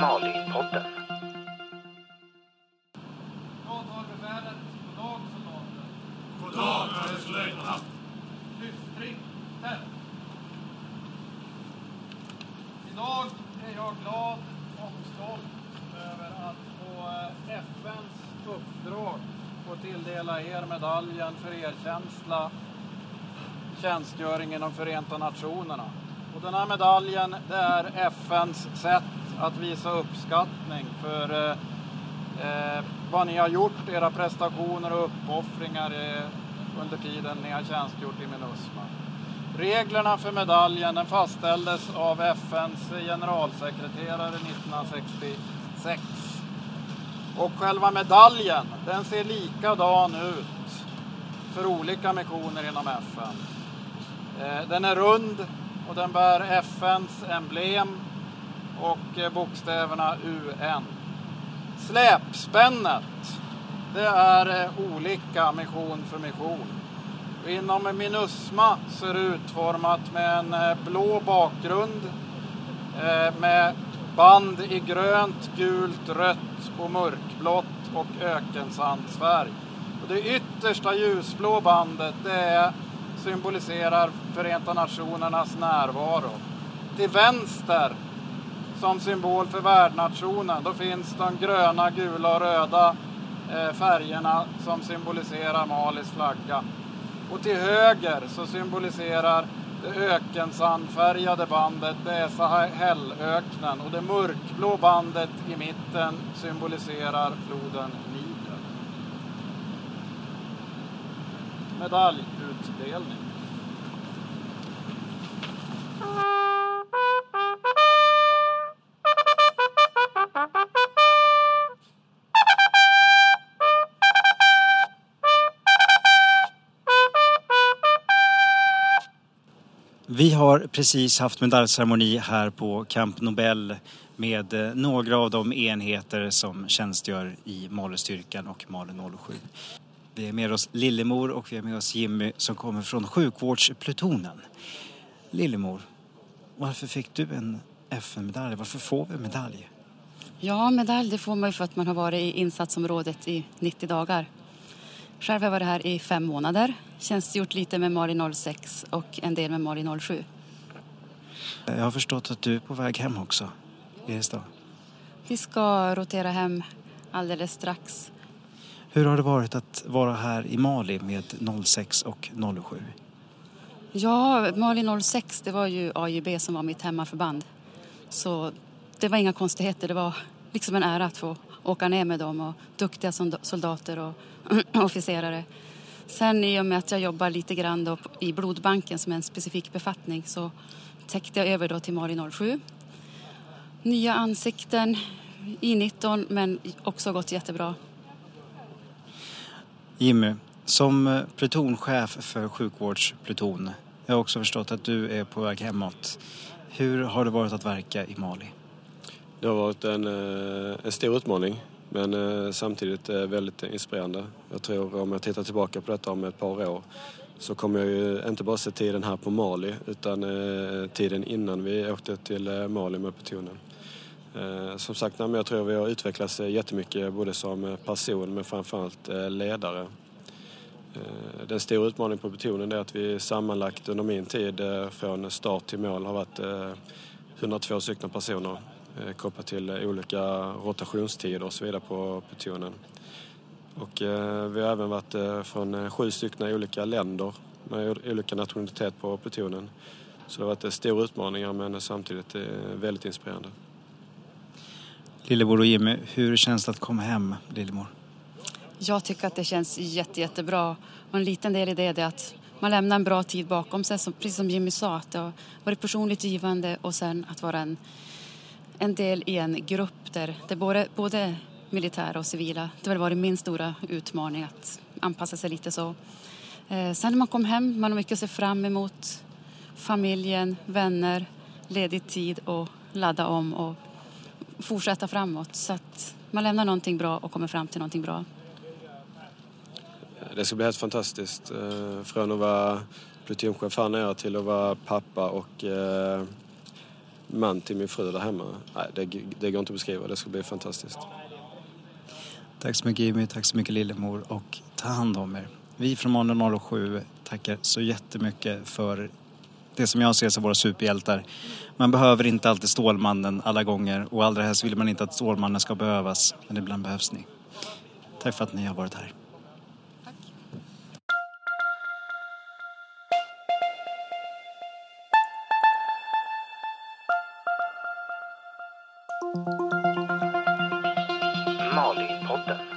Malipodden. Vad har befälet? Goddag, soldater. God överstelöjtnant. Lyftring tätt. Idag är jag glad och stolt över att på eh, FNs uppdrag få tilldela er medaljen för erkänsla tjänstgöring inom Förenta Nationerna. Och den här medaljen det är FNs sätt att visa uppskattning för eh, eh, vad ni har gjort, era prestationer och uppoffringar eh, under tiden ni har tjänstgjort i Minusma. Reglerna för medaljen den fastställdes av FNs generalsekreterare 1966. Och själva medaljen den ser likadan ut för olika missioner inom FN. Eh, den är rund och den bär FNs emblem och eh, bokstäverna UN. Släpspännet, det är eh, olika mission för mission. Inom Minusma så är det utformat med en eh, blå bakgrund med band i grönt, gult, rött och mörkblått och ökensandsfärg. Och det yttersta ljusblå bandet det är, symboliserar Förenta Nationernas närvaro. Till vänster som symbol för värdnationen då finns de gröna, gula och röda eh, färgerna som symboliserar Malis flagga. Och till höger så symboliserar det ökensandfärgade bandet, det är Sahelöknen och det mörkblå bandet i mitten symboliserar floden Niger. Medaljutdelning. Vi har precis haft medaljceremoni här på Camp Nobel med eh, några av de enheter som tjänstgör i Malustyrkan och Malu 07. Vi är med oss Lillemor och vi är med oss Jimmy som kommer från sjukvårdsplutonen. Lillemor, varför fick du en FN-medalj? Varför får vi en medalj? Ja, medalj det får man ju för att man har varit i insatsområdet i 90 dagar. Själv har jag varit här i fem månader, tjänstgjort lite med Mali 06 och en del med Mali 07. Jag har förstått att du är på väg hem också. Är det så? Vi ska rotera hem alldeles strax. Hur har det varit att vara här i Mali med 06 och 07? Ja, Mali 06 det var ju AJB som var mitt hemmaförband. Så det var inga konstigheter, det var liksom en ära att få åka ner med dem och duktiga soldater och officerare. Sen i och med att jag jobbar lite grann då i blodbanken som är en specifik befattning så täckte jag över då till Mali 07. Nya ansikten, I19 men också gått jättebra. Jimmy, som eh, plutonchef för sjukvårdspluton, jag har också förstått att du är på väg hemåt. Hur har det varit att verka i Mali? Det har varit en, eh, en stor utmaning men eh, samtidigt väldigt inspirerande. Jag tror om jag tittar tillbaka på detta om ett par år så kommer jag ju inte bara se tiden här på Mali utan tiden innan vi åkte till Mali med plutonen. Eh, som sagt, jag tror vi har utvecklats eh, jättemycket eh, både som person men framförallt ledare. Den stora utmaningen på plutonen är att vi sammanlagt under min tid från start till mål har varit 102 stycken personer kopplat till olika rotationstider och så vidare på plutonen. Och vi har även varit från sju stycken olika länder med olika nationalitet på plutonen. Så det har varit stora utmaningar men samtidigt väldigt inspirerande. Lillemor och Jimmy, hur känns det att komma hem, Lillemor? Jag tycker att det känns jätte, jättebra. Och en liten del i det är att man lämnar en bra tid bakom sig, som, precis som Jimmy sa, att det har varit personligt givande och sen att vara en, en del i en grupp där det både, både militära och civila, det har varit min stora utmaning att anpassa sig lite så. Eh, sen när man kom hem, man har mycket att se fram emot. Familjen, vänner, ledig tid och ladda om och fortsätta framåt. Så att man lämnar någonting bra och kommer fram till någonting bra. Det ska bli helt fantastiskt. Eh, Från att vara plutonchef här nere till att vara pappa och eh, man till min fru där hemma. Nej, det, det går inte att beskriva, det ska bli fantastiskt. Tack så mycket Jimmy, tack så mycket Lillemor och ta hand om er. Vi från Måndag 07 tackar så jättemycket för det som jag ser som våra superhjältar. Man behöver inte alltid Stålmannen alla gånger och allra helst vill man inte att Stålmannen ska behövas, men ibland behövs ni. Tack för att ni har varit här. Malin-podden.